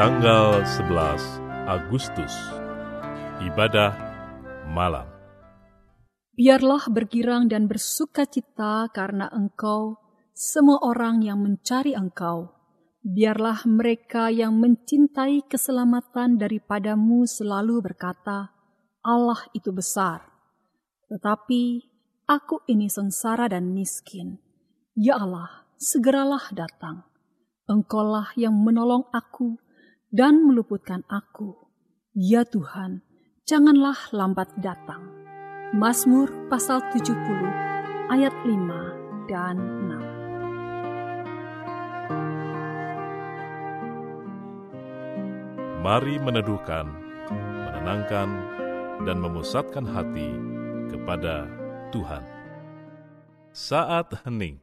tanggal 11 Agustus. Ibadah malam. Biarlah bergirang dan bersuka cita karena engkau, semua orang yang mencari engkau. Biarlah mereka yang mencintai keselamatan daripadamu selalu berkata, Allah itu besar. Tetapi aku ini sengsara dan miskin. Ya Allah, segeralah datang. Engkaulah yang menolong aku dan meluputkan aku. Ya Tuhan, janganlah lambat datang. Mazmur pasal 70 ayat 5 dan 6. Mari meneduhkan, menenangkan, dan memusatkan hati kepada Tuhan. Saat hening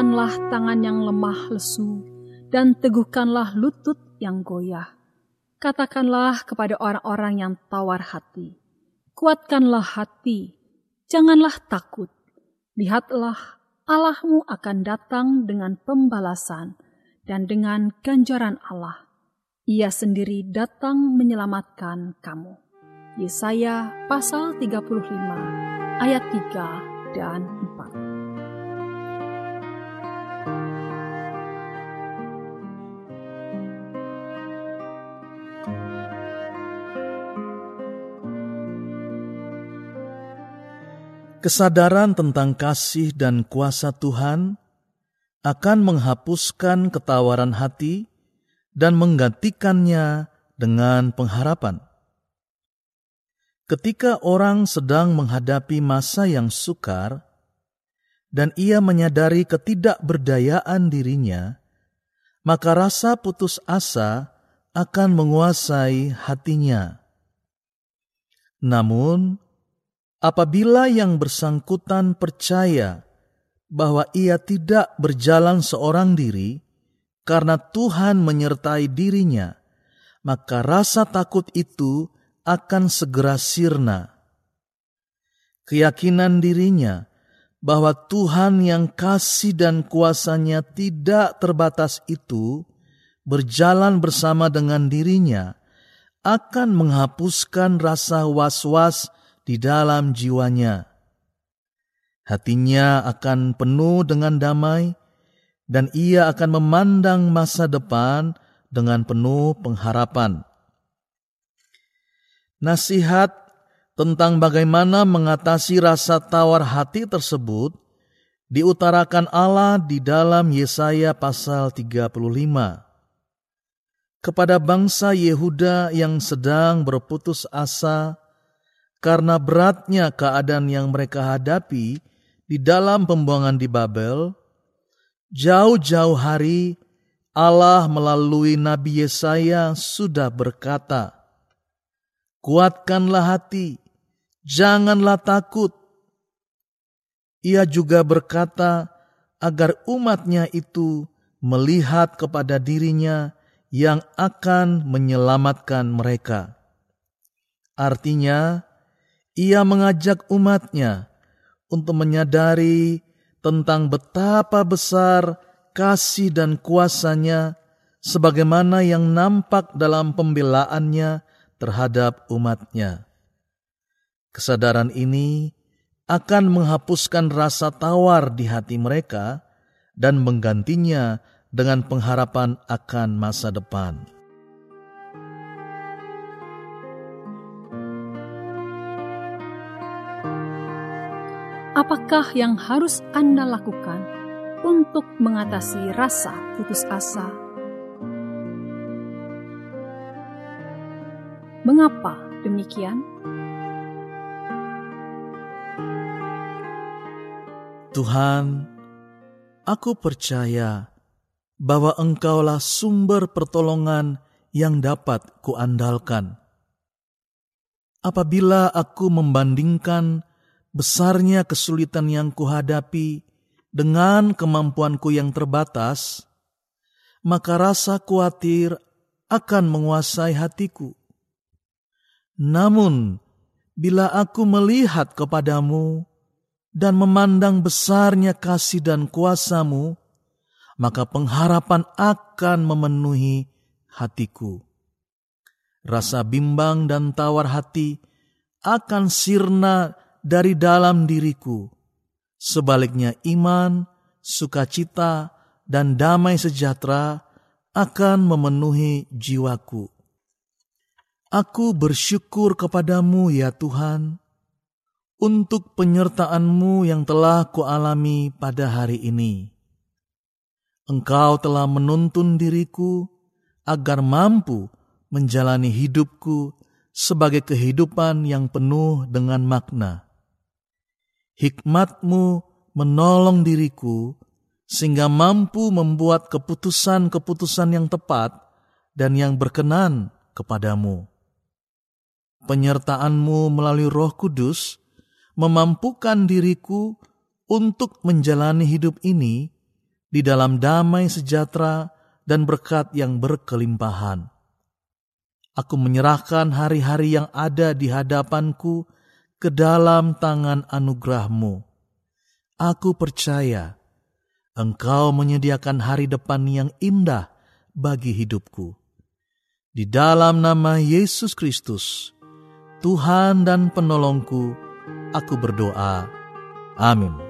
Kuatkanlah tangan yang lemah lesu, dan teguhkanlah lutut yang goyah. Katakanlah kepada orang-orang yang tawar hati, kuatkanlah hati, janganlah takut. Lihatlah, Allahmu akan datang dengan pembalasan dan dengan ganjaran Allah. Ia sendiri datang menyelamatkan kamu. Yesaya pasal 35 ayat 3 dan 4. Kesadaran tentang kasih dan kuasa Tuhan akan menghapuskan ketawaran hati dan menggantikannya dengan pengharapan. Ketika orang sedang menghadapi masa yang sukar dan ia menyadari ketidakberdayaan dirinya, maka rasa putus asa akan menguasai hatinya. Namun, Apabila yang bersangkutan percaya bahwa ia tidak berjalan seorang diri karena Tuhan menyertai dirinya, maka rasa takut itu akan segera sirna. Keyakinan dirinya bahwa Tuhan yang kasih dan kuasanya tidak terbatas itu berjalan bersama dengan dirinya akan menghapuskan rasa was-was di dalam jiwanya. Hatinya akan penuh dengan damai, dan ia akan memandang masa depan dengan penuh pengharapan. Nasihat tentang bagaimana mengatasi rasa tawar hati tersebut diutarakan Allah di dalam Yesaya pasal 35. Kepada bangsa Yehuda yang sedang berputus asa karena beratnya keadaan yang mereka hadapi di dalam pembuangan di Babel, jauh-jauh hari Allah melalui Nabi Yesaya sudah berkata, Kuatkanlah hati, janganlah takut. Ia juga berkata agar umatnya itu melihat kepada dirinya yang akan menyelamatkan mereka. Artinya, ia mengajak umatnya untuk menyadari tentang betapa besar kasih dan kuasanya sebagaimana yang nampak dalam pembelaannya terhadap umatnya. Kesadaran ini akan menghapuskan rasa tawar di hati mereka dan menggantinya dengan pengharapan akan masa depan. Apakah yang harus Anda lakukan untuk mengatasi rasa putus asa? Mengapa demikian? Tuhan, aku percaya bahwa Engkaulah sumber pertolongan yang dapat kuandalkan. Apabila aku membandingkan besarnya kesulitan yang kuhadapi dengan kemampuanku yang terbatas, maka rasa khawatir akan menguasai hatiku. Namun, bila aku melihat kepadamu dan memandang besarnya kasih dan kuasamu, maka pengharapan akan memenuhi hatiku. Rasa bimbang dan tawar hati akan sirna dari dalam diriku. Sebaliknya iman, sukacita, dan damai sejahtera akan memenuhi jiwaku. Aku bersyukur kepadamu ya Tuhan, untuk penyertaanmu yang telah kualami pada hari ini. Engkau telah menuntun diriku agar mampu menjalani hidupku sebagai kehidupan yang penuh dengan makna hikmatmu menolong diriku sehingga mampu membuat keputusan-keputusan yang tepat dan yang berkenan kepadamu. Penyertaanmu melalui roh kudus memampukan diriku untuk menjalani hidup ini di dalam damai sejahtera dan berkat yang berkelimpahan. Aku menyerahkan hari-hari yang ada di hadapanku ke dalam tangan anugerahmu. Aku percaya Engkau menyediakan hari depan yang indah bagi hidupku. Di dalam nama Yesus Kristus, Tuhan dan penolongku, aku berdoa. Amin.